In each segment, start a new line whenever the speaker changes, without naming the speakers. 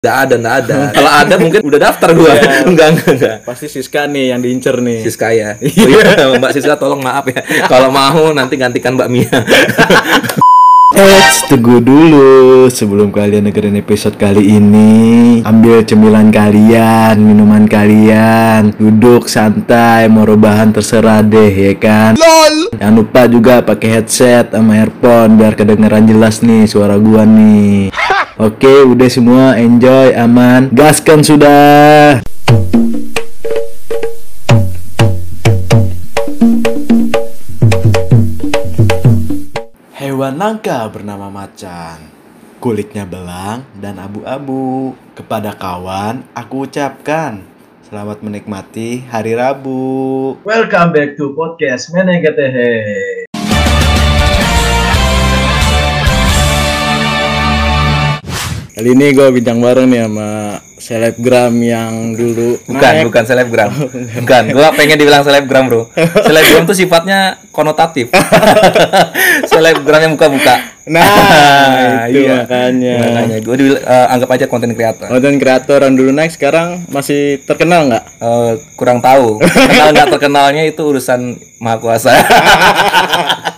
Nggak ada, nggak ada. Kalau ada mungkin udah daftar gua.
Iya.
enggak, enggak, enggak.
Pasti Siska nih yang diincer nih.
Siska ya. Oh, iya. Mbak Siska tolong maaf ya. Kalau mau nanti gantikan Mbak Mia.
Eits, tunggu dulu sebelum kalian dengerin episode kali ini. Ambil cemilan kalian, minuman kalian, duduk santai, mau rebahan terserah deh ya kan. LOL. Jangan lupa juga pakai headset sama earphone biar kedengeran jelas nih suara gua nih. Oke, udah semua enjoy, aman. Gaskan sudah. Hewan langka bernama macan. Kulitnya belang dan abu-abu. Kepada kawan, aku ucapkan selamat menikmati hari Rabu.
Welcome back to podcast Menegetehe.
Kali ini gue bincang bareng nih sama selebgram yang dulu
Bukan,
naik.
bukan selebgram. Bukan, gua pengen dibilang selebgram, Bro. Selebgram tuh sifatnya konotatif. selebgram yang buka-buka.
Nah, itu
iya.
makanya.
Makanya gue anggap aja konten kreator.
Konten kreator yang dulu naik sekarang masih terkenal nggak?
Eh, kurang tahu. Kenal nggak terkenalnya itu urusan maha kuasa.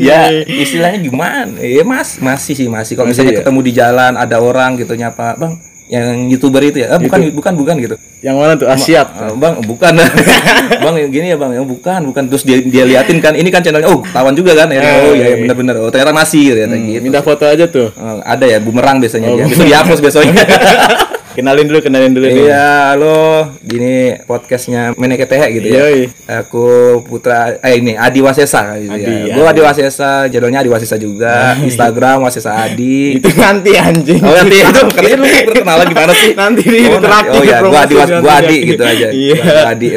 ya istilahnya gimana? Ya mas masih sih masih. Kalau misalnya
ya?
ketemu di jalan ada orang gitu nyapa, bang, yang youtuber itu ya? Eh, bukan bukan bukan gitu.
Yang mana tuh? Asiat.
Eh, bang bukan bang gini ya bang yang bukan bukan terus dia dia liatin kan ini kan channelnya oh tawan juga kan ya oh iya benar benar oh ternyata masih ternyata gitu
Minta foto aja tuh.
Eh, ada ya bumerang biasanya dia bisa dihapus besoknya
Kenalin dulu, kenalin dulu.
Iya, halo. Gini podcastnya Meneketehe gitu ya.
Yoi.
Aku Putra eh ini Adi Wasesa gitu
Adi,
ya. Gua Adi Wasesa, jadwalnya Adi Wasesa juga. Instagram Wasesa Adi.
Itu nanti anjing.
Oh nanti itu katanya lu perkenalan gimana sih?
Nanti di
oh,
terakhir
Oh ya, gua Adi
nanti.
Adi gitu aja.
Iya.
Adi.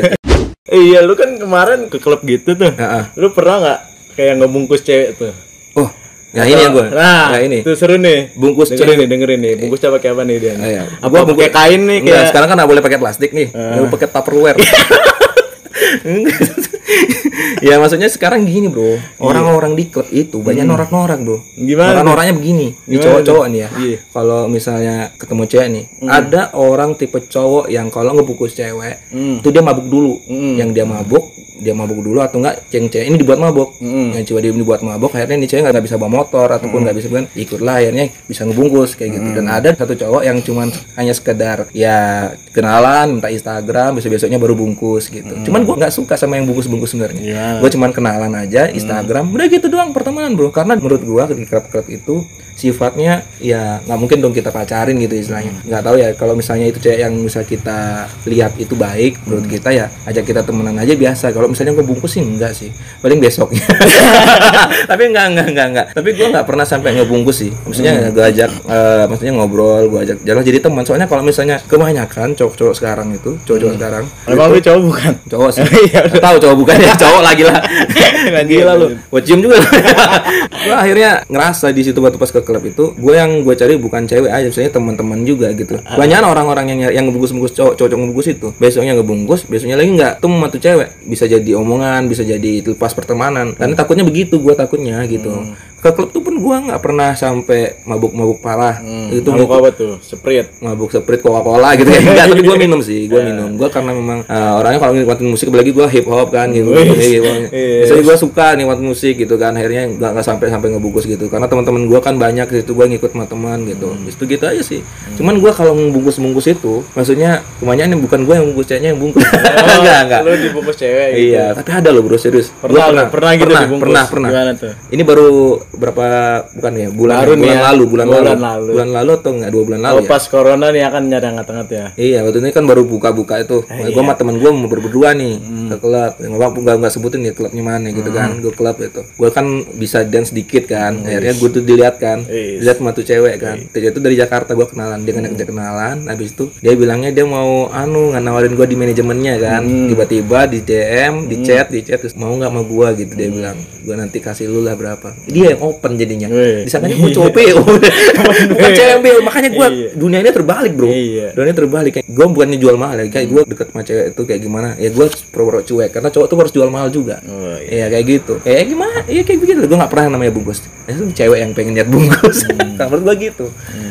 Iya, lu kan kemarin ke klub gitu tuh.
Heeh.
Lu pernah nggak kayak ngebungkus cewek tuh?
Ya ini ya gua.
Nah,
Nah, ini.
Itu seru nih.
Bungkus
dengerin nih, dengerin nih. Bungkusnya pakai apa nih dia?
Oh, iya.
Apa pakai kain nih
Enggak,
kayak
sekarang kan nggak boleh pakai plastik nih. Lu pakai Tupperware. ya maksudnya sekarang gini bro. Orang-orang di klub itu banyak norak-norak bro.
Gimana
norak-noraknya begini di cowok-cowok nih ya.
Iya.
kalau misalnya ketemu cewek nih ada orang tipe cowok yang kalau ngebungkus cewek itu dia mabuk dulu. Yang dia mabuk dia mabuk dulu atau enggak yang cewek ini dibuat mabuk. Yang cewek dia dibuat mabuk akhirnya nih cewek nggak bisa bawa motor ataupun nggak bisa kan ikutlah akhirnya bisa ngebungkus kayak gitu. Dan ada satu cowok yang cuman hanya sekedar ya kenalan minta Instagram besok besoknya baru bungkus gitu. Cuman gua nggak suka sama yang bungkus bungkus sebenarnya.
Gimana?
gue cuman kenalan aja Instagram. Udah gitu doang pertemanan bro. Karena menurut gua di klub-klub itu sifatnya ya nggak mungkin dong kita pacarin gitu istilahnya. Nggak tahu ya kalau misalnya itu cewek yang bisa kita lihat itu baik menurut kita ya ajak kita temenan aja biasa. Kalau misalnya gue bungkus sih enggak sih paling besoknya. Tapi enggak enggak enggak enggak tapi gue nggak pernah sampai ngebungkus sih. Maksudnya gue ajak eh, maksudnya ngobrol gue ajak jalan jadi teman. Soalnya kalau misalnya kebanyakan cowok-cowok sekarang itu cowok-cowok sekarang
Emang lu cowok bukan?
cowok sih.
Iya,
tahu cowok bukan ya cowok lagi lah. Gila lu. cium juga. Gue akhirnya ngerasa di situ waktu pas ke klub itu gue yang gue cari bukan cewek aja misalnya teman-teman juga gitu. Banyak orang-orang yang yang ngebungkus-bungkus cowok cowok ngebungkus itu. Besoknya ngebungkus besoknya lagi nggak tuh sama tuh cewek. Bisa jadi omongan bisa jadi lepas pertemanan. Karena takutnya begitu gue takutnya gitu.
Hmm.
Ke klub tuh pun gue nggak pernah sampai mabuk-mabuk parah. Itu
Mabuk apa tuh? Sprite.
mabuk sprite coca cola gitu ya. Enggak tapi gue minum sih gue minum. Gue karena memang uh, orangnya kalau nikmatin musik apalagi gue hip hop kan gitu gitu
Iya.
jadi gue suka nikmatin musik gitu kan akhirnya nggak nggak sampai sampai ngebungkus gitu. Karena teman-teman gue kan banyak di situ gue ngikut sama teman gitu. Itu gitu aja sih. Cuman gue kalau bungkus bungkus itu maksudnya kebanyakan bukan gue yang bungkus ceweknya yang bungkus. Enggak enggak.
Lu dibungkus cewek gitu.
iya tapi ada loh bro serius. Gua
Pernah, pernah, gitu
pernah
dibungkus.
pernah pernah.
Gimana tuh?
ini baru berapa bukan ya bulan
Baru nih
bulan
ya.
lalu bulan,
Bulan
lalu.
lalu.
bulan lalu atau enggak dua bulan lalu
Oh,
ya
pas corona nih akan nyari angkat-angkat ya.
Iya, waktu ini kan baru buka-buka itu. gue sama temen gue mau berdua nih ke klub. Nggak nggak nggak sebutin ya klubnya mana gitu kan. Gue klub itu. Gue kan bisa dance dikit kan. Akhirnya gue tuh dilihat kan. Lihat sama tuh cewek kan. Dia itu dari Jakarta gue kenalan. Dia ngajak kenalan. Habis itu dia bilangnya dia mau anu nggak nawarin gue di manajemennya kan. Tiba-tiba di DM, di chat, di chat terus mau nggak sama gue gitu dia bilang. Gue nanti kasih lu lah berapa. Dia open jadinya. Di sana gue cowok PO. Bukan cewek PO. Makanya gue
Iya.
dunia ini terbalik bro.
Iya.
Dunia terbalik. Kayak gue bukannya jual mahal ya. Kayak gue deket sama cewek itu kayak gimana? Ya gue pura-pura cuek karena cowok tuh harus jual mahal juga.
Oh,
iya. Kayak gitu. Kayak gimana? Iya kayak begitu. Gue nggak pernah namanya bungkus. Itu cewek yang pengen lihat bungkus.
Hmm.
menurut gue gitu.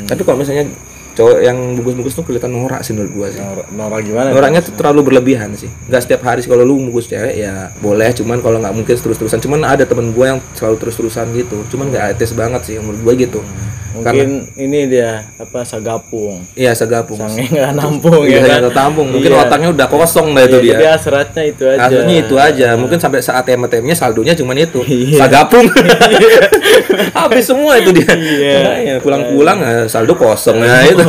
Tapi kalau misalnya cowok yang bungkus-bungkus tuh kelihatan norak sih menurut gua sih
Norak, norak gimana?
Orangnya tuh terlalu berlebihan sih. Nggak setiap hari sih kalau lu bungkus cewek ya boleh, cuman kalau nggak mungkin terus-terusan. Cuman ada temen gue yang selalu terus-terusan gitu. Cuman nggak etis banget sih menurut gue gitu.
Mungkin ini dia apa sagapung.
Iya segapung.
Sange nggak nampung
Iya,
ya kan?
tampung. Mungkin
Iya.
otaknya udah kosong dah itu
Iya,
dia.
Jadi hasratnya itu aja.
Akhirnya itu aja. Mungkin sampai saat ATM-nya saldonya cuman itu.
Iya.
Sagapung. Habis semua itu dia.
Iya.
Makanya pulang-pulang eh, saldo kosong nah itu.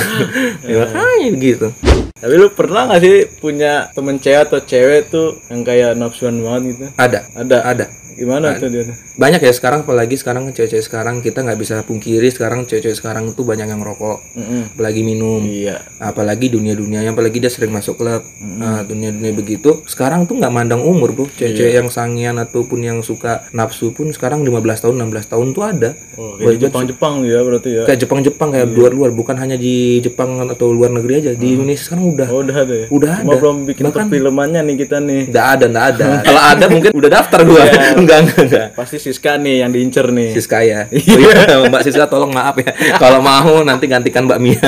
ya, makanya gitu.
Tapi lu pernah gak sih punya temen cewek atau cewek tuh yang kayak nafsuan banget gitu?
Ada.
Ada.
Ada.
Gimana tuh dia? tuh?
banyak ya sekarang apalagi sekarang cewek-cewek sekarang kita nggak bisa pungkiri sekarang cewek-cewek sekarang itu banyak yang rokok
Mm-mm.
apalagi minum
Iya.
apalagi dunia-dunia yang apalagi dia sering masuk klub Nah, dunia-dunia begitu sekarang tuh nggak mandang umur bro cewek-cewek yang sangian ataupun yang suka nafsu pun sekarang 15 tahun 16 tahun tuh ada
Oh, kayak Jepang-Jepang ya berarti ya.
kayak Jepang-Jepang kayak luar-luar bukan hanya di Jepang atau luar negeri aja di Indonesia sekarang udah
Oh, udah ada ya?
udah
Cuma
ada
belum bikin
Bahkan-
perfilmannya nih kita nih.
nggak ada nggak ada kalau ada mungkin udah daftar gua enggak enggak enggak
Pasti Siska nih yang diincer nih.
Siska ya. Oh iya, Mbak Siska tolong maaf ya. Kalau mau nanti gantikan Mbak Mia.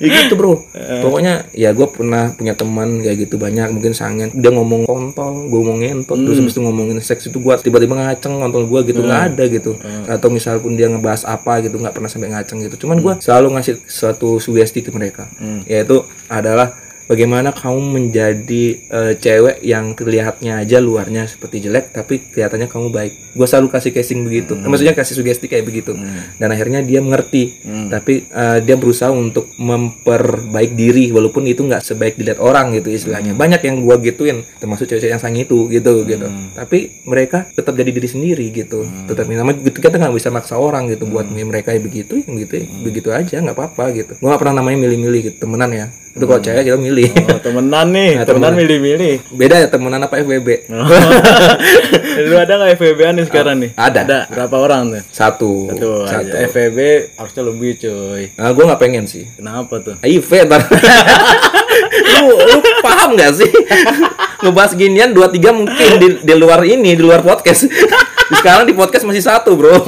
ya gitu bro. Pokoknya ya gue pernah punya teman kayak gitu banyak. Mungkin sangen. Dia ngomong kontol, gue ngomong ngentot. Terus habis itu ngomongin seks itu gue tiba-tiba ngaceng kontol gue gitu nggak ada gitu. Atau misal pun dia ngebahas apa gitu nggak pernah sampai ngaceng gitu. Cuman gue selalu ngasih suatu sugesti ke mereka. Yaitu adalah bagaimana kamu menjadi eh, cewek yang terlihatnya aja luarnya seperti jelek tapi kelihatannya kamu baik. Gue selalu kasih casing begitu. Maksudnya kasih sugesti kayak begitu. Dan akhirnya dia mengerti. Tapi eh, dia berusaha untuk memperbaik diri walaupun itu nggak sebaik dilihat orang gitu istilahnya. Banyak yang gue gituin termasuk cewek-cewek yang sang itu gitu gitu. Tapi mereka tetap jadi diri sendiri gitu. Tetap namanya gitu kita nggak bisa maksa orang gitu buat mereka ya begitu yang gitu ya begitu aja nggak apa-apa gitu. Gue nggak pernah namanya milih-milih gitu temenan ya itu kalau cewek kita milih
Oh, temenan nih,
Nah,
temenan milih-milih.
beda ya temenan apa FBB
Lu ada nggak FVB-an nih sekarang nih?
ada
Ada. Berapa orang tuh?
satu
Tuh,
satu
FVB harusnya lebih cuy.
nah, gue nggak pengen sih
Kenapa tuh?
HIV ntar lu lu paham gak sih ngebahas ginian dua tiga mungkin di, di luar ini di luar podcast sekarang di podcast masih satu bro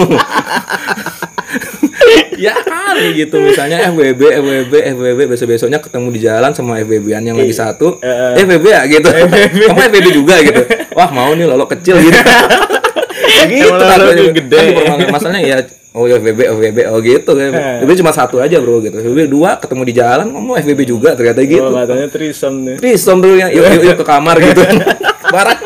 ya kali gitu misalnya FWB FWB FWB besok besoknya ketemu di jalan sama FWB-an yang lagi satu
Eh,
FWB ya gitu kamu FWB juga gitu wah mau nih lolok kecil gitu gitu takutnya.
gede.
Kan masalahnya ya oh ya FWB FWB oh gitu FWB cuma satu aja bro gitu FWB dua ketemu di jalan ngomong FWB juga ternyata
Oh,
gitu
katanya trisom nih.
Trisom dulu ya, yuk, yuk, yuk ke kamar gitu. Barang.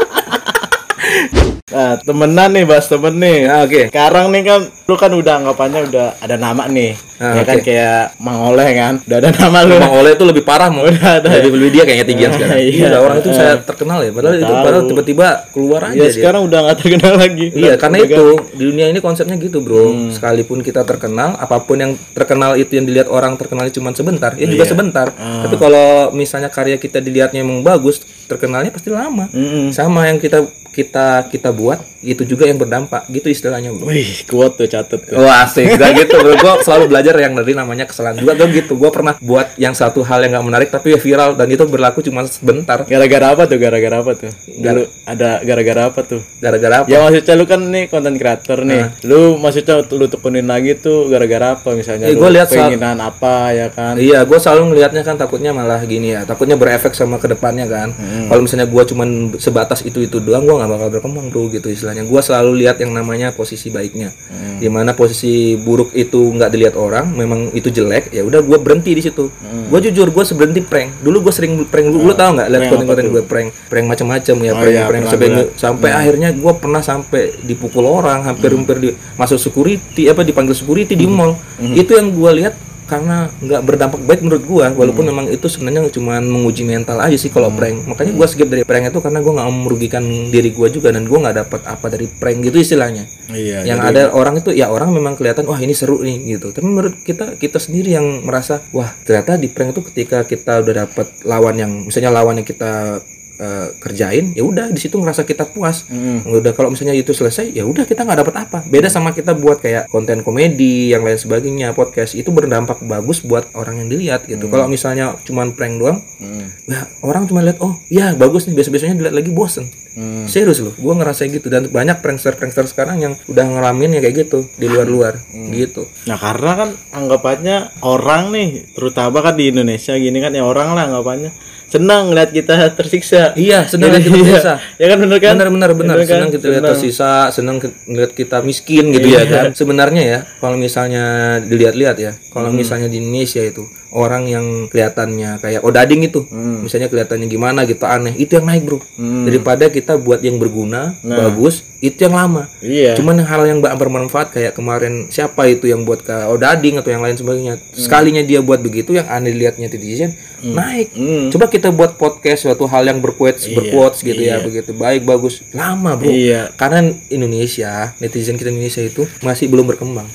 Nah, temenan nih, bahas temen nih.
Ya, oke.
Sekarang nih kan lu kan udah anggapannya udah ada nama nih.
Ah,
ya kan
oke.
kayak Mang Oleh kan. Udah ada nama lu.
Bang Oleh itu lebih parah mau.
Udah ada.
Lebih lebih dia kayaknya tinggian sekarang.
Iya.
Iya, orang itu saya terkenal ya. Padahal itu padahal tiba-tiba keluar aja
Ya
dia.
sekarang udah nggak terkenal lagi.
Iya, karena
Udah
itu di dunia ini konsepnya gitu, Bro.
Hmm.
Sekalipun kita terkenal, apa pun yang terkenal itu yang dilihat orang terkenalnya cuma sebentar, ya juga
Iya.
sebentar.
Ah.
Tapi kalau misalnya karya kita dilihatnya emang bagus, terkenalnya pasti lama.
Mm-mm.
Sama yang kita kita kita buat itu juga yang berdampak, gitu istilahnya, Bro.
Wih, kuat tuh catet tuh.
Wah asik, gak gitu bro. Gue selalu belajar yang dari namanya kesalahan juga tuh gitu. Gue pernah buat yang satu hal yang gak menarik tapi viral dan itu berlaku cuma sebentar.
Gara-gara apa tuh? Gara-gara apa tuh? Dulu ada gara-gara apa tuh?
Gara-gara apa?
Ya maksudnya lu kan nih konten creator nih. Lu maksudnya lu tekunin lagi tuh gara-gara apa misalnya?
Eh, gua lihat
keinginan apa ya kan?
Iya, gue selalu ngelihatnya kan takutnya malah gini ya, takutnya berefek sama ke depannya kan. Kalau misalnya gue cuman sebatas itu itu doang, gue nggak bakal berkembang bro gitu istilahnya. Gue selalu lihat yang namanya posisi baiknya, di mana posisi buruk itu nggak dilihat orang, memang itu jelek, ya udah gue berhenti di situ. Gue jujur, gue seberhenti prank. Dulu gue sering prank, lu, lu tau nggak? Lihat konten-konten gue prank, prank macam-macam ya,
Oh
prank,
iya,
prank sampai sampai akhirnya gue pernah sampai dipukul orang, hampir-hampir di masuk security apa dipanggil security di mall. Itu yang gue lihat karena nggak berdampak baik menurut gua walaupun memang itu sebenarnya cuma menguji mental aja sih kalau prank. Makanya gua skip dari prank itu karena gua nggak mau merugikan diri gua juga dan gua nggak dapat apa dari prank gitu istilahnya.
Iya.
yang ada orang itu ya orang memang kelihatan wah ini seru nih gitu. Tapi menurut kita kita sendiri yang merasa wah ternyata di prank itu ketika kita udah dapat lawan yang misalnya lawan yang kita eh, kerjain ya udah di situ ngerasa kita puas.
Hmm.
udah kalau misalnya itu selesai ya udah kita nggak dapat apa. Beda sama kita buat kayak konten komedi yang lain sebagainya podcast itu berdampak bagus buat orang yang dilihat gitu. Kalau misalnya cuman prank doang
Hmm.
ya orang cuma lihat oh ya bagus nih biasa biasanya dilihat lagi bosen.
Hmm.
serius loh gua ngerasa gitu. Dan banyak prankster prankster sekarang yang udah ngalamin ya kayak gitu di luar luar gitu.
Nah karena kan anggapannya orang nih, terutama kan di Indonesia gini kan ya orang lah anggapannya senang ngeliat kita tersiksa.
iya sedang
Iya,
kita tersisa
Ya kan bener kan?
benar benar benar
kan?
senang kita lihat
Senang.
tersisa senang ngeliat kita miskin gitu
Iya.
ya kan sebenarnya ya kalau misalnya dilihat-lihat ya kalau
Hmm.
misalnya di Indonesia itu orang yang kelihatannya kayak odading itu.
Hmm.
misalnya kelihatannya gimana gitu aneh. Itu yang naik bro. Daripada kita buat yang berguna bagus itu yang lama.
Nah. Iya.
cuman hal yang bermanfaat kayak kemarin siapa itu yang buat ke odading atau yang lain sebagainya. Sekalinya dia buat begitu yang aneh dilihatnya netizen naik.
Hmm.
coba kita buat podcast suatu hal yang berquotes berquotes gitu ya begitu. Baik bagus. Lama bro.
Iya.
karena Indonesia netizen kita Indonesia itu masih belum berkembang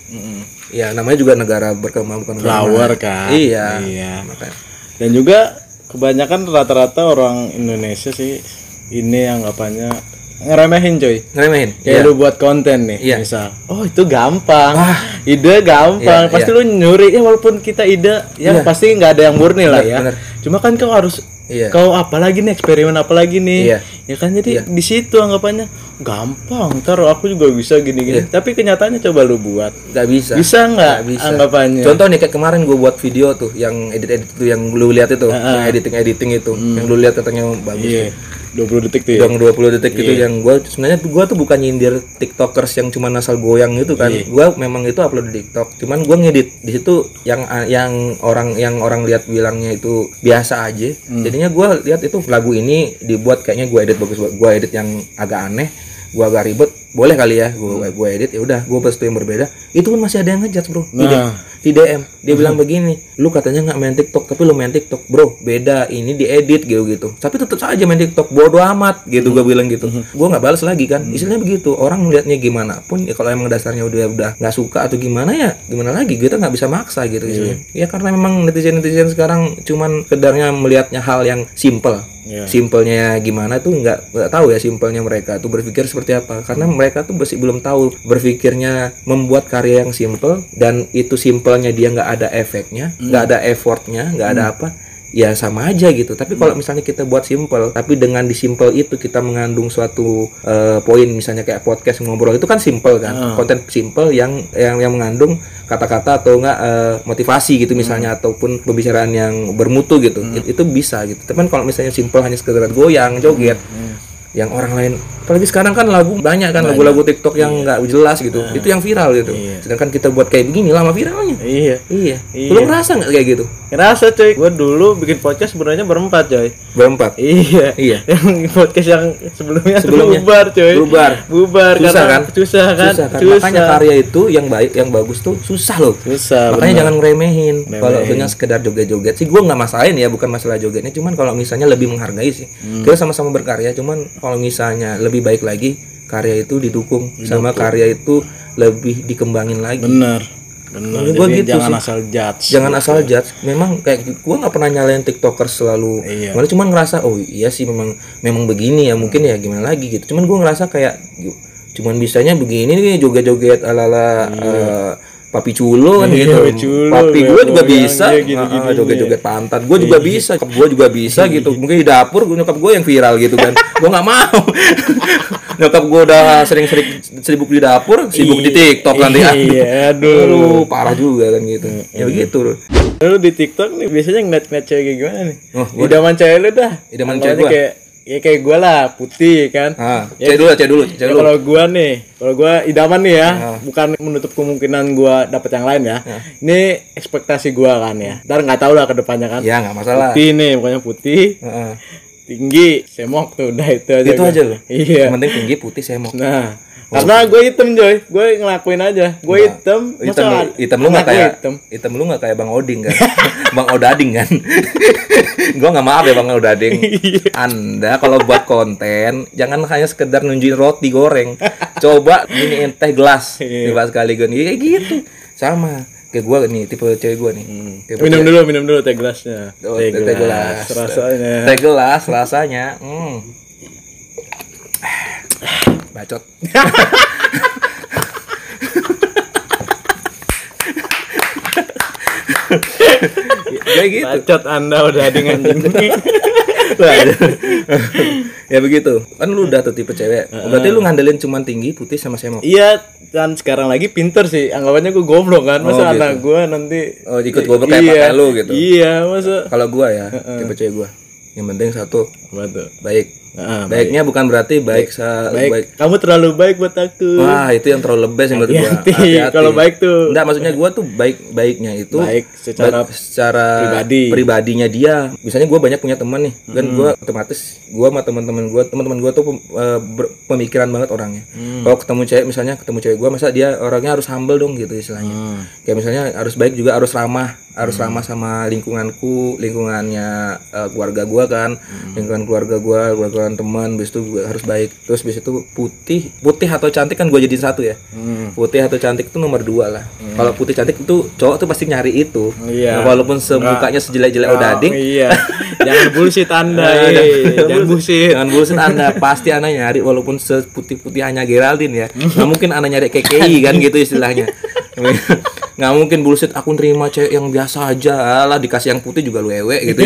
ya namanya juga negara berkembang bukan negara
Flower kan.
iya
Iya.
makanya
Dan juga kebanyakan rata-rata orang Indonesia sih ini anggapannya ngeremehin coy.
ngeremehin
Kayak
Iya.
lu buat konten nih,
Iya.
misal. Oh, itu gampang.
Wah.
Ide gampang.
Iya,
pasti
iya.
lu nyuri ya walaupun kita ide ya
Iya.
pasti nggak ada yang murni lah ya.
bener.
Cuma kan kau harus
Iya.
kau apa lagi nih eksperimen apa lagi nih?
Iya.
Ya kan jadi di situ anggapannya gampang. Ntar aku juga bisa gini-gini.
Iya.
Tapi kenyataannya coba lu buat.
nggak bisa
Bisa nggak
bisa.
anggapannya?
Contoh nih kayak kemarin gue buat video tuh yang edit edit itu yang lu lihat itu, yang editing editing itu, yang lu lihat katanya bagus.
Iya.
tuh.
20 detik tuh ya.
Yang 20 detik itu yang gue sebenarnya gue tuh bukan nyindir tiktokers yang cuma asal goyang itu kan. Gue memang itu upload di tiktok. Cuman gue ngedit di situ yang yang orang yang orang lihat bilangnya itu biasa aja. Jadinya gue lihat itu lagu ini dibuat kayaknya gue edit bagus. Gue edit yang agak aneh, gue agak ribet. Boleh kali ya gue gue edit ya udah gue itu yang berbeda. Itu pun masih ada yang ngejudge bro. Di,
Nah.
di DM dia bilang begini lu katanya nggak main TikTok tapi lu main TikTok bro. Beda ini diedit gitu gitu tapi tetap saja main TikTok bodoh amat gitu gue bilang gitu. Gue nggak balas lagi kan. Istilahnya begitu orang melihatnya gimana pun ya kalau emang dasarnya udah udah nggak suka atau gimana ya gimana lagi? Kita nggak bisa maksa gitu istilahnya. Ya karena memang netizen netizen sekarang cuman kedarnya melihatnya hal yang simple.
Iya.
simpelnya gimana tuh nggak nggak tahu ya simpelnya mereka tuh berpikir seperti apa. Karena mereka tuh masih belum tahu berpikirnya membuat karya yang simple dan itu simpelnya dia nggak ada efeknya nggak ada effortnya nggak ada apa ya sama aja gitu. Tapi kalau misalnya kita buat simple tapi dengan di simple itu kita mengandung suatu eh, poin misalnya kayak podcast ngobrol itu kan simple kan konten simple yang yang yang mengandung kata-kata atau enggak eh, motivasi gitu misalnya ataupun pembicaraan yang bermutu gitu. It- itu bisa gitu. Tapi kan kalau misalnya simple hanya sekedar goyang joget yang orang lain apalagi sekarang kan lagu banyak kan lagu-lagu TikTok yang nggak jelas gitu itu yang viral gitu sedangkan kita buat kayak begini lama viralnya
Iya.
iya
Iya.
lu ngerasa nggak kayak gitu
Ngerasa coy, gue dulu bikin podcast sebenarnya berempat coy.
berempat
Iya.
Iya.
Yang podcast yang sebelumnya,
Sebelumnya.
bubar coy.
Bubar.
Bubar
susah
karena
kan
Susah kan?
susah kan makanya karya itu yang baik yang bagus tuh susah loh
Susah.
makanya
bener.
jangan ngeremehin kalau hanya sekedar joget-joget sih gue nggak masalahin ya bukan masalah jogetnya cuman kalau misalnya lebih menghargai sih
Hmm.
kita sama-sama berkarya cuman kalau misalnya lebih baik lagi karya itu didukung, sama karya itu lebih dikembangin lagi
Bener. Bener.
Gitu
jangan
sih.
asal judge.
jangan asal judge memang kayak gue nggak pernah nyalain tiktokers selalu
Iya.
malah cuman ngerasa oh iya sih memang memang begini ya mungkin ya gimana lagi gitu cuman gue ngerasa kayak cuman bisanya begini nih joget-joget ala ala papi culo kan
Iya,
gitu
papi culo,
papi gue juga bisa.
Iya,
ah, ah, joget-joget pantat gue juga bisa gue juga bisa gitu. Mungkin di dapur nyokap gue yang viral gitu kan. Gue nggak mau. Nyokap gue udah sering-sering sibuk di dapur sibuk di tiktok nanti
Iya, aduh.
Aduh, parah juga kan gitu. Ya begitu.
Lu di TikTok nih biasanya ngeliat-ngeliat cewek kayak gimana nih?
Oh,
Idaman cewek lu dah.
Idaman cewek
kayak ya kayak gua lah, putih kan.
Ah,
Ya,
cek dulu, cek dulu, cek
Ya,
dulu.
kalau gua nih, kalau gua idaman nih ya, bukan menutup kemungkinan gua dapet yang lain ya. Ini ekspektasi gua kan ya. Ntar nggak tahu lah ke depannya kan.
Ya nggak masalah.
Putih nih, pokoknya putih,
Heeh.
tinggi, semok tuh udah itu aja.
Itu
gua.
aja loh.
Iya.
Yang penting tinggi putih saya mau.
Nah, karena gue hitam coy, gue ngelakuin aja. Gue hitam,
Hitam,
masa
lu- hitam lu nggak kayak
hitam?
hitam lu nggak kayak Bang Oding kan? bang Odading kan? gua nggak maaf ya Bang Odading. Anda kalau buat konten jangan hanya sekedar nunjukin roti goreng. Coba giniin teh gelas. Coba sekali gue kayak gitu. Sama. kayak gue nih tipe cewek gue nih Tipe
minum
cewek-
dulu minum dulu teh gelasnya
Oh, teh gelas.
rasanya
teh gelas rasanya hmm. Bacot. Kayak gitu.
Bacot anda udah dengan
Lah, ya begitu. Kan lu udah tuh tipe cewek. Berarti lu ngandelin cuman tinggi putih sama semok
iya dan sekarang lagi pinter sih. Anggapannya gue goblok kan. Masa
Oh, gitu.
anak gue nanti
Oh, ikut goblok kayak
iya,
lu gitu.
iya masa.
Kalau gua ya tipe cewek gua. Yang penting satu
tuh?
baik
Ah,
baiknya bukan berarti baik sa
baik.
baik
kamu terlalu baik buat aku
Wah itu yang terlalu sih menurut gua.
Hati-hati. Kalau baik tuh-
Enggak maksudnya gua tuh baik baiknya itu
Baik secara
baik secara
pribadi.
pribadinya dia. Misalnya gua banyak punya teman nih, kan
Hmm.
gua otomatis gua sama teman-teman gua teman-teman gua tuh eh, pemikiran banget orangnya.
Hmm.
Kalau ketemu cewek misalnya ketemu cewek gua masa dia orangnya harus humble dong gitu istilahnya.
Hmm.
Kayak misalnya harus baik juga harus ramah, harus ramah sama lingkunganku, lingkungannya eh, keluarga gua kan,
Hmm.
lingkungan keluarga gua, keluarga teman, bis itu harus baik. Terus bis itu putih, putih atau cantik kan gua jadiin satu ya.
Hmm.
Putih atau cantik itu nomor dua lah. Kalau putih cantik itu cowok tuh pasti nyari itu.
Iya.
Nah, walaupun semukanya sejelek-jelek
Oh,
Odading,
iya jangan bullshit anda
jangan
jangan bullshit
Jangan bullshit anda pasti anda nyari walaupun seputih-putih hanya Geraldine ya. Nggak mungkin anda nyari KKI kan gitu istilahnya. Nggak mungkin bullshit aku nerima cewek yang biasa aja lah dikasih yang putih juga lu ewe gitu.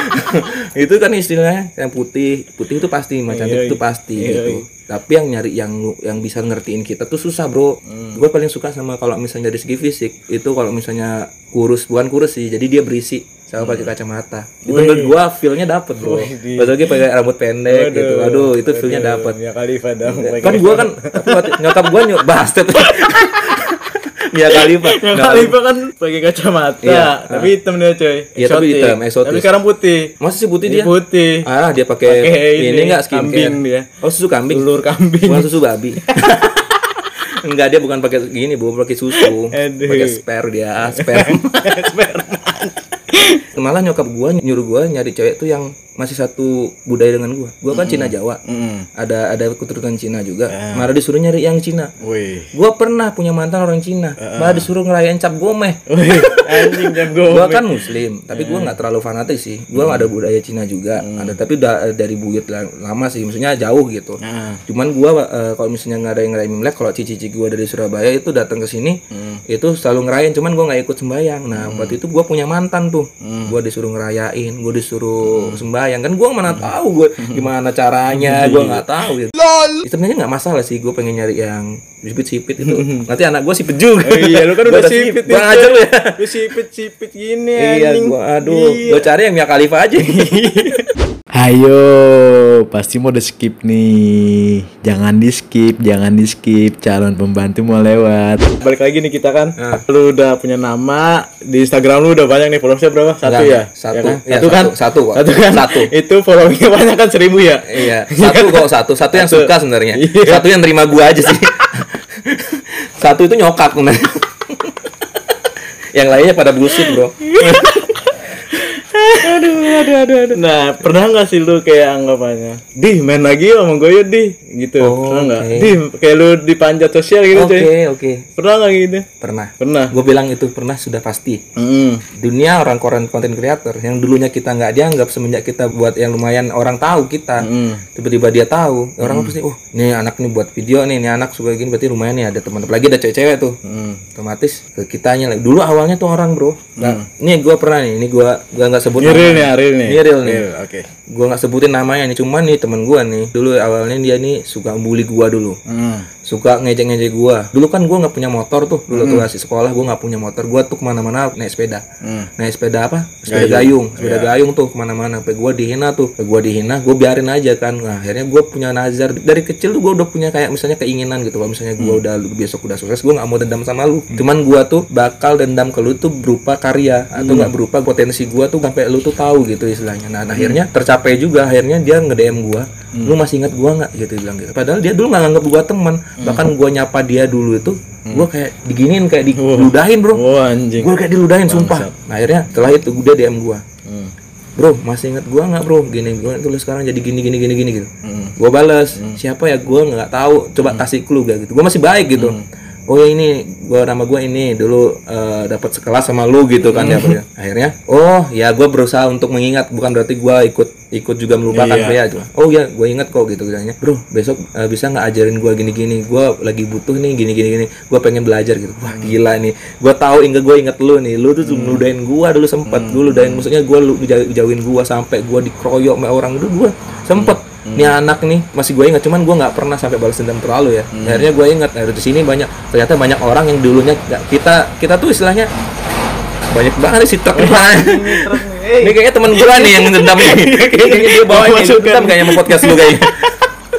itu kan istilahnya yang putih putih itu pasti macam
Iya,
itu pasti
iya,
gitu. Tapi yang nyari yang yang bisa ngertiin kita tuh susah bro. Gue paling suka sama kalau misalnya dari segi fisik itu kalau misalnya kurus bukan kurus sih jadi dia berisi sama pakai kacamata. Itu menurut gua feel-nya dapet bro. Pas lagi pakai rambut pendek gitu. Aduh itu feel-nya dapet.
ya kali dong
Kan gua kan nyokap gua nyok bastard. Mia Khalifa.
yang
Nah,
kali kan pakai kacamata
Iya.
tapi hitam dia coy
Iya, tapi hitam, eksotis.
tapi sekarang putih
Masa sih putih
Dia
dia?
putih
Ah, dia pakai ini,
ini,
enggak skincare.
kambing dia.
Oh, susu kambing.
telur kambing
Bukan susu babi. Enggak, dia bukan pakai gini, bu, pakai susu. Pakai spare dia, sperm. Malah nyokap gua nyuruh gua nyari cewek tuh yang masih satu budaya dengan gua. Gua kan Cina Jawa.
Mm.
Ada ada keturunan Cina juga. Malah disuruh nyari yang Cina.
wih
Gua pernah punya mantan orang Cina. Malah disuruh ngerayain cap gomeh.
wih anjing jago
Gua kan muslim, tapi gua nggak terlalu fanatik sih. Gua ada budaya Cina juga, ada tapi udah dari buyut la- lama sih, maksudnya jauh gitu.
Nah.
Cuman gua eh, kalau misalnya nggak ada yang ngerayain Imlek, kalau cici-cici gua dari Surabaya itu datang ke sini, itu selalu ngerayain, cuman gua nggak ikut sembayang. Nah, waktu itu gua punya mantan tuh. Gua disuruh ngerayain, gua disuruh sembayang. Kan gua mana tahu gua gimana caranya, gua nggak tahu gitu. Sebenarnya nggak masalah sih, gua pengen nyari yang sipit-sipit itu. Nanti anak gua sipit juga.
Oh iya, lu kan
Gua
udah sipit nih,
ngajar lu ya.
Lu sipit-sipit gini
Iya, gua aduh,
Iya.
gua cari yang Mia Khalifa aja.
Ayo, pasti mau di skip nih. Jangan di skip, jangan di skip. Calon pembantu mau lewat. Balik lagi nih kita kan.
Nah.
Lu udah punya nama di Instagram lu udah banyak nih followersnya berapa? Satu
Enggak,
ya?
satu.
Ya kan?
Iya,
satu kan?
satu, satu kok.
Satu kan?
Satu.
Itu followingnya banyak kan seribu ya?
iya, satu kok satu, satu yang
Satu.
suka sebenarnya.
Iya.
Satu yang terima gua aja sih. satu itu nyokap sebenarnya. yang lainnya pada bullshit, Bro.
Aduh, aduh, aduh, aduh. Nah, pernah nggak sih lu kayak anggapannya? Di, main lagi sama gue yuk, di. Gitu.
Oh,
pernah nggak?
oke.
Di, kayak lu dipanjat sosial gitu,
Oke,
coy.
oke.
Pernah nggak gitu?
Pernah.
Pernah.
Gue bilang itu pernah sudah pasti.
Hmm.
Dunia orang koran konten creator yang dulunya kita nggak dianggap semenjak kita buat yang lumayan orang tahu kita.
Hmm.
Tiba-tiba dia tahu, orang pasti, oh, nih anak nih buat video nih, nih anak suka gini berarti lumayan nih ada teman. Apalagi ada cewek-cewek tuh.
Hmm.
otomatis ke kitanya lagi. Dulu awalnya tuh orang bro. Nggak, Nih gue pernah nih, ini gue gua nggak sebut
real
namanya.
nih, real nih.
Ini real nih.
Oke.
Gue nggak sebutin namanya nih, cuman nih temen gue nih. Dulu awalnya dia nih suka bully gue dulu,
Hmm.
Suka ngejek-ngejek gue. Dulu kan gue nggak punya motor tuh, dulu tuh masih sekolah gue nggak punya motor. Gue tuh ke mana-mana naik sepeda,
Hmm.
naik sepeda apa? Sepeda gayung, sepeda gayung tuh ke mana-mana. Sampai gue dihina tuh, gue dihina, gue biarin aja kan. Nah, akhirnya gue punya nazar dari kecil tuh gue udah punya kayak misalnya keinginan gitu. Kalau misalnya gue udah lu besok udah sukses, gue nggak mau dendam sama lu. Cuman gue tuh bakal dendam ke lu tuh berupa karya atau nggak berupa potensi gue tuh sampai lu tuh tahu gitu istilahnya. Nah, akhirnya tercapai juga. Akhirnya dia nge DM gue, lu masih ingat gue nggak gitu bilang gitu. Padahal dia dulu nggak nganggap gue teman. Bahkan gue nyapa dia dulu itu, gue kayak diginiin kayak diludahin bro.
Oh anjing.
gue kayak diludahin sumpah. Nah akhirnya setelah itu udah DM gue
Hmm.
bro masih inget gue nggak bro? Gini gue tulis sekarang jadi gini gini gini gini gitu.
Hmm.
gue balas siapa ya? Gue nggak tahu. Coba kasih clue gak gitu. Gue masih baik gitu oh ya ini gua nama gua ini dulu eh, dapat sekelas sama lu gitu kan ya bro ya. akhirnya oh ya gua berusaha untuk mengingat bukan berarti gua ikut ikut juga melupakan
Iya.
cuma oh ya gue ingat kok gitu bilangnya bro besok eh, bisa nggak ajarin gua gini gini gua lagi butuh nih gini gini gini gua pengen belajar gitu. Wah gila nih. Gua tahu ingat gue inget lu nih. Lu tuh
Hmm.
ngeludahin gua dulu sempet. Dulu ludahin maksudnya gua lu jauhin gua sampai gua dikeroyok sama orang dulu gua sempet
Hmm.
Nih anak nih masih gue ingat, cuman gue nggak pernah sampai balas dendam terlalu ya.
Hmm.
Akhirnya gue ingat, nah, di sini banyak ternyata banyak orang yang dulunya nggak- kita kita tuh istilahnya banyak banget sih truk Ini kayaknya teman gue nih yang dendam ini. Kayaknya dia bawa ini dendam kayaknya mau podcast lu kayaknya.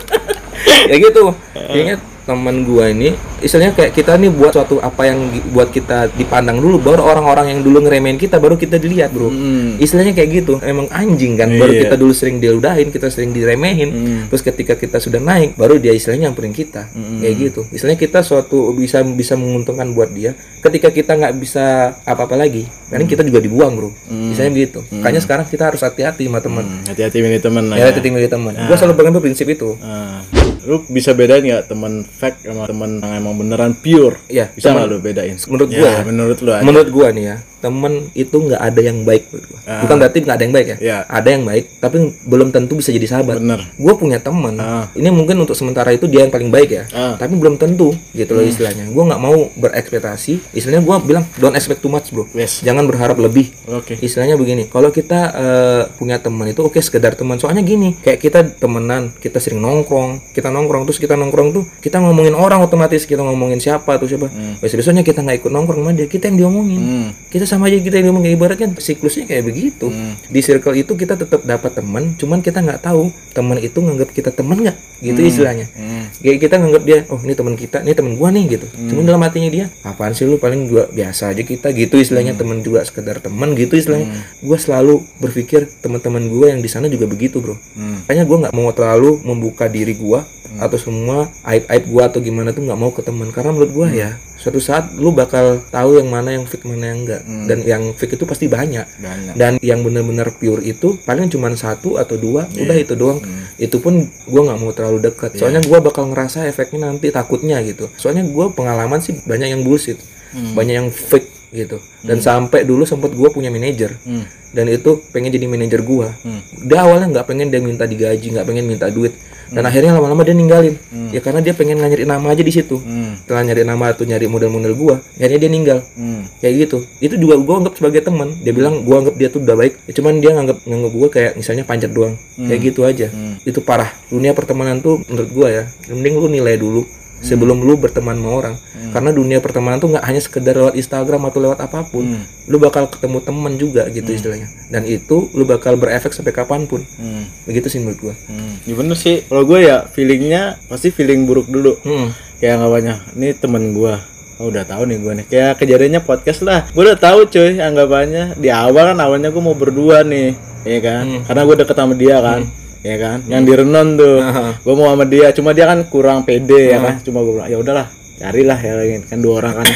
ya gitu. Kayaknya teman gua ini istilahnya kayak kita nih buat suatu apa yang buat kita dipandang dulu baru orang-orang yang dulu ngeremehin kita baru kita dilihat bro.
Hmm.
istilahnya kayak gitu. Emang anjing kan baru
Iya.
kita dulu sering diludahin kita sering diremehin.
Hmm.
terus ketika kita sudah naik baru dia istilahnya nyamperin kita.
Hmm.
kayak gitu. Istilahnya kita suatu bisa bisa menguntungkan buat dia. Ketika kita nggak bisa apa-apa lagi paling kita juga dibuang bro. Istilahnya begitu makanya sekarang kita harus hati-hati sama teman
Hmm, hati-hati milih temen lah
ya
ya.
hati milih teman gua selalu pegang prinsip itu.
Ah. Lu bisa bedain nggak temen fake sama temen yang emang beneran pure?
Iya,
bisa nggak lu bedain?
menurut
Ya,
gua ya.
menurut lu aja.
Menurut gua nih ya temen itu nggak ada yang baik gua. bukan berarti nggak ada yang baik ya.
Iya.
ada yang baik tapi belum tentu bisa jadi sahabat.
Bener.
Gue punya temen.
Ah.
ini mungkin untuk sementara itu dia yang paling baik ya.
Ah.
tapi belum tentu gitu loh istilahnya. Gue nggak mau berekspektasi. Istilahnya gue bilang don't expect too much bro.
Yes.
jangan berharap lebih.
Oke.
Istilahnya begini kalau kita eh, punya teman itu oke sekedar teman soalnya gini kayak kita temenan kita sering nongkrong kita nongkrong terus kita nongkrong tuh kita ngomongin orang otomatis kita ngomongin siapa tuh siapa. Besok besoknya kita nggak ikut nongkrong sama dia kita yang diomongin.
Hmm.
kita sama aja kita yang diomongin ibaratnya siklusnya kayak begitu.
Hmm.
di circle itu kita tetap dapat teman cuman kita nggak tahu teman itu nganggap kita teman nggak gitu istilahnya.
Hmm.
kayak kita nganggap dia oh ini teman kita ini teman gua nih gitu. Cuman dalam hatinya dia apaan sih lu paling gua biasa aja kita gitu istilahnya. Teman juga sekedar teman gitu istilahnya. Gua selalu berpikir teman-teman gua yang di sana juga begitu bro.
Hmm.
makanya gua nggak mau terlalu membuka diri gua atau semua aib aib gua atau gimana tuh nggak mau ke teman. Karena menurut gua ya suatu saat lu bakal tahu yang mana yang fake mana yang enggak. Dan yang fake itu pasti banyak.
Banyak.
Dan yang benar-benar pure itu paling cuma satu atau dua udah itu doang. Itu pun gua nggak mau terlalu dekat. Soalnya gua bakal ngerasa efeknya nanti takutnya gitu. Soalnya gua pengalaman sih banyak yang bullshit. Banyak yang fake gitu. Dan sampai dulu sempat gua punya manajer.
Hmm.
dan itu pengen jadi manajer gua. Dia awalnya nggak pengen dia minta digaji nggak pengen minta duit. Dan akhirnya lama-lama dia ninggalin. Ya karena dia pengen nyari nama aja di situ.
Hmm.
setelah nyari nama atau nyari model-model gua akhirnya dia ninggal.
Hmm.
kayak gitu. Itu juga gua anggap sebagai teman. Dia bilang gua anggap dia tuh udah baik. Ya, cuman dia nganggap nganggap gua kayak misalnya panjat doang. Kayak gitu aja. Itu parah. Dunia pertemanan tuh menurut gua ya mending lu nilai dulu sebelum lu berteman sama orang. Karena dunia pertemanan tuh nggak hanya sekedar lewat Instagram atau lewat apa pun. Lu bakal ketemu teman juga gitu istilahnya. Dan itu lu bakal berefek sampai kapan pun.
Hmm.
begitu sih menurut gua.
Hmm. Ya bener sih. Kalau gue ya feelingnya pasti feeling buruk dulu.
Hmm.
kayak anggapannya ini temen gue Oh, udah tahu nih gue nih. Kayak kejadiannya podcast lah. Gue udah tahu cuy anggapannya. Di awal kan awalnya gue mau berdua nih ya kan? Karena gue deket sama dia kan ya kan? Yang di Renon tuh. Gue mau sama dia cuma dia kan kurang pede ya kan? Cuma gue bilang ya udahlah carilah ya kan dua orang kan.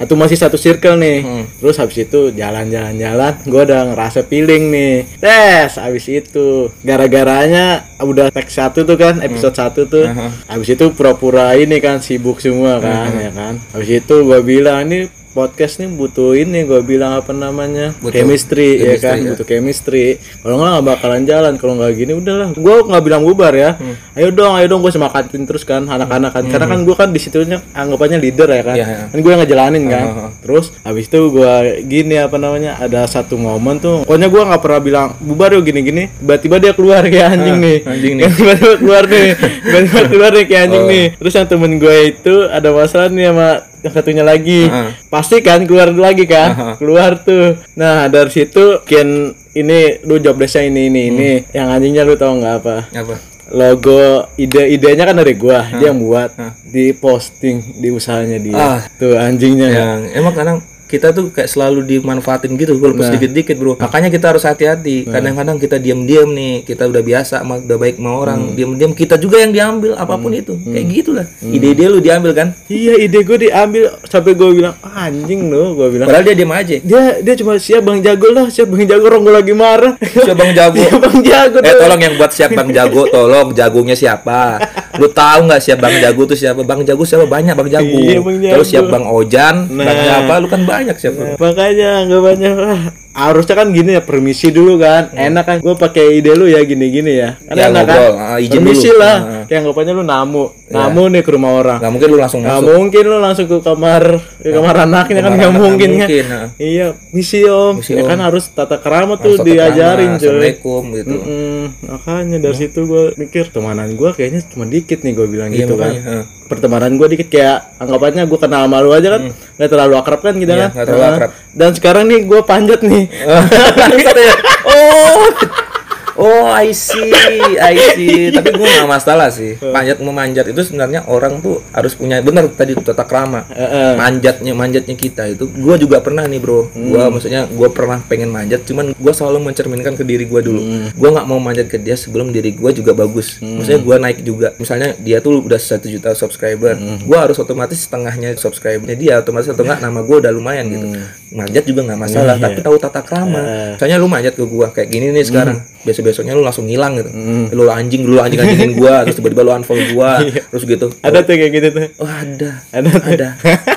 Atau masih satu circle nih. Terus habis itu jalan-jalan-jalan gue udah ngerasa feeling nih. Tes habis itu gara-garanya udah tag satu tuh kan episode satu tuh. Habis itu pura-pura ini kan sibuk semua kan ya kan? Habis itu gue bilang ini podcast nih butuh ini gue bilang apa namanya?
Butuh
chemistry, ya
chemistry,
kan?
ya.
butuh chemistry. Kalau nggak nggak bakalan jalan. Kalau nggak gini udahlah. Gue nggak bilang bubar ya.
Hmm.
ayo dong ayo dong gue semangatin terus kan anak-anak kan karena kan gue kan di situnya anggapannya leader ya kan.
Iya, iya.
kan gue yang ngejalanin kan.
Heeh.
terus habis itu gue gini apa namanya ada satu momen tuh pokoknya gue nggak pernah bilang bubar yuk gini-gini. Tiba-tiba dia keluar kayak anjing nih.
Ah, anjing nih.
tiba-tiba keluar nih. Tiba-tiba keluar nih kayak anjing
Oh.
nih. Terus yang temen gue itu ada masalah nih sama yang satunya lagi
Heeh.
pasti kan keluar lagi kan
Aha.
keluar tuh nah dari situ kian ini lu job desknya ini ini ini
Hmm.
yang anjingnya lu tau nggak apa
apa
logo ide idenya kan dari gua dia yang buat di posting di usahanya dia
Ah.
tuh anjingnya ya.
yang emang kadang kita tuh kayak selalu dimanfaatin gitu walaupun
Nah.
sedikit-dikit bro. Makanya kita harus hati-hati. Kadang-kadang kita diam-diam nih kita udah biasa udah baik sama orang
Hmm.
diam-diam kita juga yang diambil apa pun itu. Kayak gitulah. Ide-ide lu diambil kan?
Iya ide gue diambil sampai gue bilang "Ah, anjing lo gue bilang.
Padahal dia diam aja.
Dia dia cuma siap bang jago lah siap bang jago orang gue lagi marah.
Siapa bang jago.
Siap bang jago.
Eh tolong yang buat siap bang jago tolong jagonya siapa lu tahu nggak siap bang jago tuh siapa? Bang jago siapa? Banyak bang jago.
Iya, Bang
terus
Jago.
siap bang ojan. Bang
Nah.
siapa? Lu kan banyak siapa.
Makanya nggak banyak lah harusnya kan gini ya permisi dulu kan. Enak kan gue pakai ide lu ya gini gini ya. Kan
Ya,
enak
ngobrol.
kan
Ah, izin
permisi
dulu.
lah.
Ah.
kayak anggapannya lu namu. Namu nih ke rumah orang.
Nggak mungkin lu langsung
nggak
masuk.
mungkin lu langsung ke kamar ke kamar anaknya kan
Kamar
nggak
anak
mungkin
nggak
kan?
mungkin, ah.
iya misi om.
Misi,
ya
Om.
kan harus tata kerama tuh
Masuk ke
diajarin cuy.
Assalamualaikum gitu.
Mm-mm. makanya dari situ gue mikir temanan gue kayaknya cuma dikit nih gue bilang
Iya,
gitu kan.
makanya, ah.
Pertemanan gue dikit kayak anggapannya gue kenal sama lu aja kan nggak terlalu akrab kan gitu
Hmm. Iya,
kan
nggak terlalu
Nah,
akrab.
dan sekarang nih gue panjat nih
oh Oh, I see, I see. Tapi gue gak masalah sih. Panjat memanjat itu sebenarnya orang tuh harus punya bener tadi tata krama. Manjatnya, manjatnya kita itu. Gue juga pernah nih bro. Gua maksudnya gue pernah pengen manjat, cuman gue selalu mencerminkan ke diri gue dulu. Gue nggak mau manjat ke dia sebelum diri gue juga bagus. Maksudnya gue naik juga. Misalnya dia tuh udah satu juta subscriber, gue harus otomatis setengahnya subscribernya dia. Otomatis atau enggak nama gue udah lumayan gitu. Manjat juga nggak masalah, tapi tahu tata krama. Misalnya lu manjat ke gue kayak gini nih sekarang. Besok besoknya lu langsung ngilang gitu. Lu anjing dulu anjing anjingin gua, terus tiba-tiba lu unfollow gua, terus gitu.
ada tuh kayak gitu tuh
Oh, ada.
Ada.
Ada.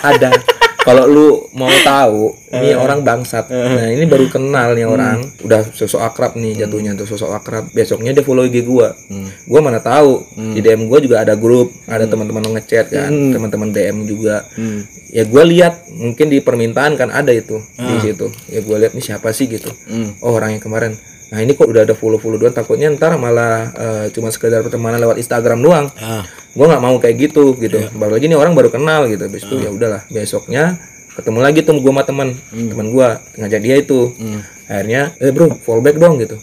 Ada. Kalau lu mau tahu, ini orang bangsat. Nah, ini baru kenal nih orang, udah sosok akrab nih jatuhnya tuh sosok akrab. Besoknya dia follow IG gua. Gua mana tahu. Di DM gua juga ada grup, ada teman-teman ngechat kan, teman-teman DM juga. Ya gua lihat mungkin di permintaan kan ada itu di situ. Ya gua lihat nih siapa sih gitu. Oh, orang yang kemarin. Nah, ini kok udah ada follow-follow doang takutnya ntar malah eh, cuma sekedar pertemanan lewat Instagram doang.
Ah.
Gue nggak mau kayak gitu gitu. Baru lagi nih orang baru kenal gitu habis itu ya udahlah besoknya ketemu lagi tuh gue sama teman teman gue ngajak dia itu. Akhirnya eh bro fallback dong gitu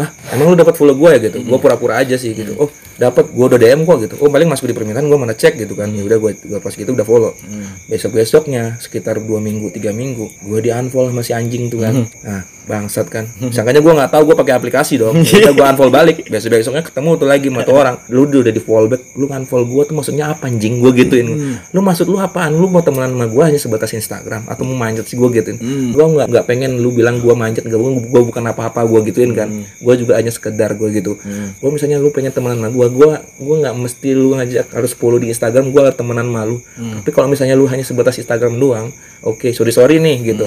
ah emang lu dapat follow gue ya gitu? Gue pura-pura aja sih gitu. Oh dapat gue udah dm kok gitu. Oh paling masuk di permintaan gue mana cek gitu kan. Ya udah gue gue pas gitu udah follow. Besok besoknya sekitar dua minggu tiga minggu gue di unfollow sama si anjing tuh kan. Nah bangsat kan. Sangkanya gue nggak tahu gue pakai aplikasi dong. Kita gue unfollow balik. Besok besoknya ketemu tuh lagi sama tuh orang. Lu udah di fallback lu unfollow gue tuh maksudnya apa anjing? Gue gituin. Lu maksud lu apaan? Lu mau temenan sama gue hanya sebatas Instagram atau mau manjat sih gue gituin? Gue nggak nggak pengen lu bilang gue manjat gak gue bukan apa-apa gue gituin kan. Gue juga hanya sekedar gue gitu. Gue misalnya lu pengen temenan sama gue gue gue nggak mesti lu ngajak harus follow di Instagram gue temenan malu tapi kalau misalnya lu hanya sebatas Instagram doang oke sorry sorry nih gitu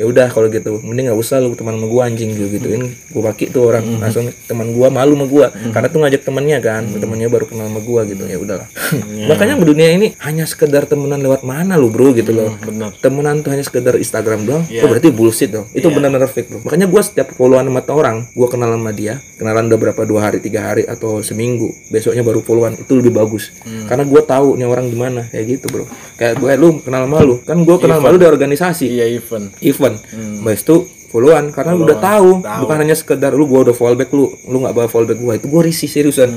ya udah kalau gitu. Mending nggak usah lu teman sama gua anjing gitu gituin. Gua pakai tuh orang. Langsung teman gua malu sama gua. Karena tuh ngajak temannya kan. Temannya baru kenal sama gua gitu. Ya udahlah. Makanya dunia ini hanya sekedar temenan lewat mana lu bro gitu loh.
Benar.
Temenan tuh hanya sekedar Instagram doang. Oh berarti bullshit dong. Itu benar-benar fake bro. Makanya gua setiap followan sama orang gua kenal sama dia kenalan udah berapa dua hari tiga hari atau seminggu besoknya baru followan itu lebih bagus. Karena gua tahu nih orang gimana kayak gitu bro. Kayak gue lu kenal sama lu. Kan gua kenal sama lu di organisasi.
Iya event.
Event Habis itu followan karena udah tahu. Bukan hanya sekedar lu gua udah fallback lu lu nggak bawa fallback gua itu gua risih seriusan.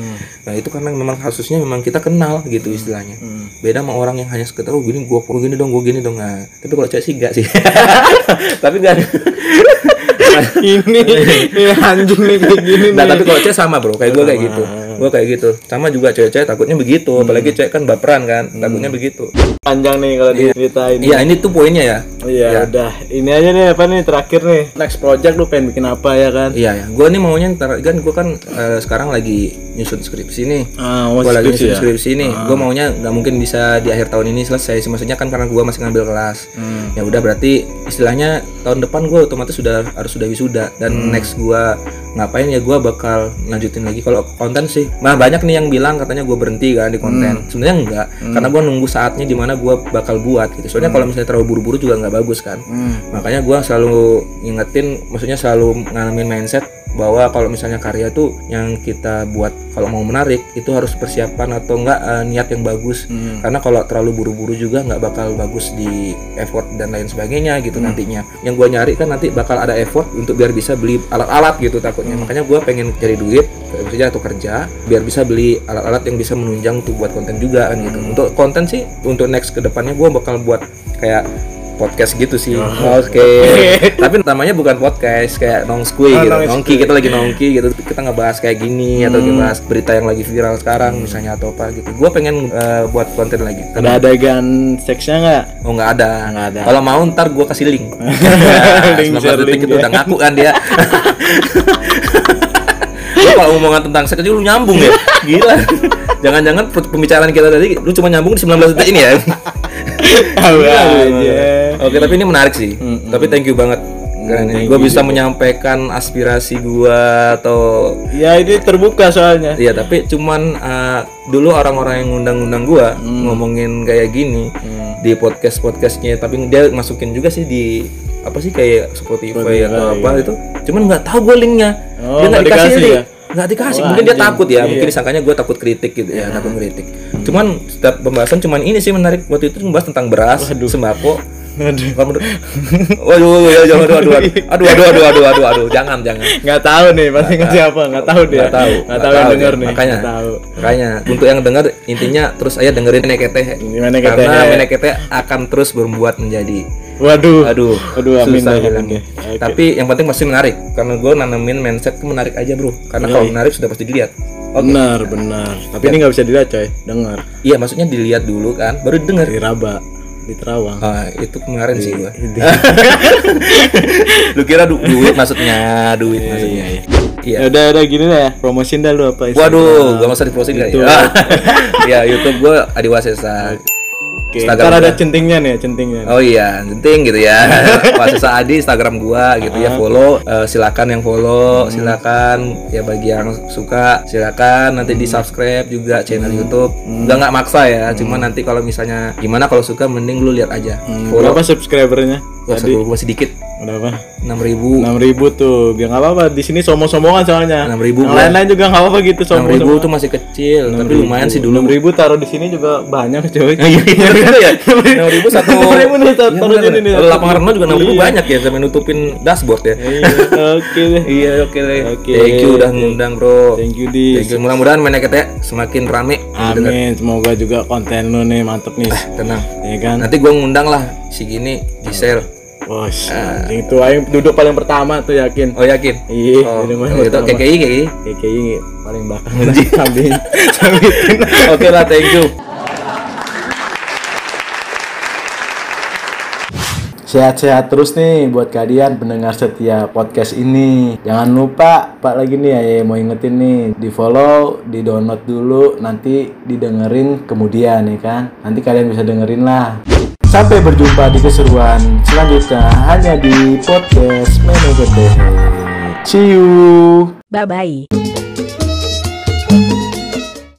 Nah itu karena memang kasusnya memang kita kenal gitu istilahnya. Beda sama orang yang hanya sekedar oh gini gua gua gini dong gua gini dong. Nah tapi kalau cewek sih enggak sih. Tapi enggak
ini ini anjing nih kayak gini
Nah,
nih.
tapi kalau cewek sama bro, kayak gue kayak gitu. Gue kayak gitu. Sama juga cewek-cewek takutnya begitu, apalagi cewek kan baperan kan, takutnya begitu.
panjang nih kalau diceritain
Iya, ini tuh poinnya ya.
Iya, udah. Ini aja nih apa nih terakhir nih. Next project lu pengen bikin apa ya kan?
Iya ya, gue nih maunya ntar kan gue kan eh, sekarang lagi nyusun skripsi nih.
Ah, mau
gue lagi nyusun
ya?
skripsi nih. Gue maunya nggak mungkin bisa di akhir tahun ini selesai. Maksudnya kan karena gue masih ngambil kelas.
Hmm.
Ya udah berarti istilahnya tahun depan gue otomatis sudah harus sudah wisuda dan
Hmm.
next gue ngapain ya gue bakal lanjutin lagi kalau konten sih. Nah banyak nih yang bilang katanya gue berhenti kan di
Hmm.
konten. Sebenarnya enggak, karena gue nunggu saatnya di mana gue bakal buat gitu. Soalnya kalau misalnya terlalu buru-buru juga nggak bagus kan.
Hmm.
Makanya gue selalu ngingetin, maksudnya selalu ngalamin mindset bahwa kalau misalnya karya tuh yang kita buat kalau mau menarik itu harus persiapan atau enggak eh, niat yang bagus
Hmm.
karena kalau terlalu buru-buru juga nggak bakal bagus di effort dan lain sebagainya gitu
Hmm.
nantinya yang gue nyari kan nanti bakal ada effort untuk biar bisa beli alat-alat gitu
Hmm.
takutnya makanya gue pengen cari duit kerja atau kerja biar bisa beli alat-alat yang bisa menunjang untuk buat konten juga kan gitu
Hmm.
untuk konten sih untuk next ke depannya gue bakal buat kayak podcast gitu sih.
Oh.
oke. Tapi namanya bukan podcast kayak nongskui
Oh,
gitu. nongki kita lagi nongki gitu. Kita ngebahas kayak gini atau
Hmm.
ngebahas berita yang lagi viral sekarang misalnya atau apa gitu. Gue pengen eh, buat konten lagi.
Ada adegan seksnya nggak?
oh nggak ada.
Nggak ada.
kalau mau ntar gue kasih link.
Link,
19
share
detik
link
itu
ya.
udah ngaku kan dia. Lu kalau omongan tentang seks aja lu nyambung ya? Gila. Jangan-jangan pembicaraan kita tadi lu cuma nyambung di 19 detik ini ya. Iya,
aja.
Oke, tapi ini menarik sih. Tapi thank you banget. Keren
thank
gue bisa menyampaikan aspirasi gua atau
Ya ini terbuka soalnya.
Iya, tapi cuman uh, dulu orang-orang yang ngundang-undang gua ngomongin kayak gini di podcast-podcastnya, tapi dia masukin juga sih di apa sih kayak Spotify, atau apa itu. Cuman nggak tahu gue linknya.
Oh,
dia nggak dikasih,
dikasih
dia.
ya?
Nggak dikasih.
Oh,
Mungkin dia
anjing.
takut ya.
Iya.
Mungkin disangkanya gue takut kritik gitu ya, takut kritik. Cuman setiap pembahasan cuman ini sih menarik waktu itu membahas tentang beras, sembako.
Aduh.
Kamu Waduh, oh, iya, iya, iya, waduh, waduh, waduh, aduh, aduh, aduh, aduh, aduh, aduh, jangan, jangan.
Nggak tahu nih, pasti nggak siapa, nggak tahu dia.
Nggak tahu,
nggak tahu yang denger nih.
Makanya, makanya untuk yang dengar, intinya terus aja dengerin menekete. Karena menekete akan terus berbuat menjadi.
Waduh,
waduh,
waduh, amin,
susah Tapi yang penting pasti menarik, karena gue nanamin mindset itu menarik aja bro. Karena kalau menarik sudah pasti dilihat. Okay.
Benar, benar. Tapi ini nggak bisa dilihat coy, dengar.
Iya, maksudnya dilihat dulu kan, baru
dengar. Diraba di Terawang
Ah, itu kemarin sih gua.
Di-
Lu kira du- duit maksudnya, duit maksudnya.
iya
Iya.
ya udah udah gini dah ya promosiin dah lu apa Instagram.
Waduh, gak usah diprosin kali
YouTube.
ya. ya YouTube gue Adiwasesa.
Oke,
Instagram
ntar ada
gua.
centingnya nih centingnya
Oh iya, penting gitu ya. Wasesa Adi Instagram gua gitu ya follow. Eh, silakan yang follow, silakan ya bagi yang suka silakan nanti di subscribe juga channel YouTube. Enggak nggak maksa ya, cuma nanti kalau misalnya gimana kalau suka mending lu lihat aja.
Hmm,
Follow.
berapa subscribernya
Wah, satu masih dikit.
Berapa
6000
enam ribu tuh biar nggak apa-apa di sini sombong-sombongan soalnya
6.000
yang
gua.
lain-lain juga nggak apa-apa gitu sombong
6000 tuh masih kecil, tapi lumayan sih dulu.
enam ribu taruh di sini juga banyak coy
Iya, iya, bener ya. Enam ribu satu.
6.000 nih, taruh-
Iya, bener.
sini nih.
Kalau lapangan renang juga enam ribu
Iya.
banyak ya, sampai nutupin dashboard ya.
Iya, oke deh
Iya, oke deh.
Oke.
Thank you udah ngundang, Bro.
thank you di.
Mudah-mudahan mainnya kita semakin rame.
amin semoga juga konten lu nih mantep nih
Tenang.
ya kan
Nanti gua ngundang lah si gini Gisel.
Bos, anjing itu aing duduk paling pertama tuh yakin.
Oh yakin?
Iya,
Oh,
duduk paling
itu
pertama.
KKI KKI.
KKI paling belakang sambil sambil
Oke lah, thank you.
Sehat-sehat terus nih buat kalian pendengar setia podcast ini. Jangan lupa Pak lagi nih ya mau ingetin nih di follow, di download dulu, nanti didengerin kemudian ya kan. Nanti kalian bisa dengerin lah. Sampai berjumpa di keseruan selanjutnya hanya di podcast Menegete. See you.
Bye bye.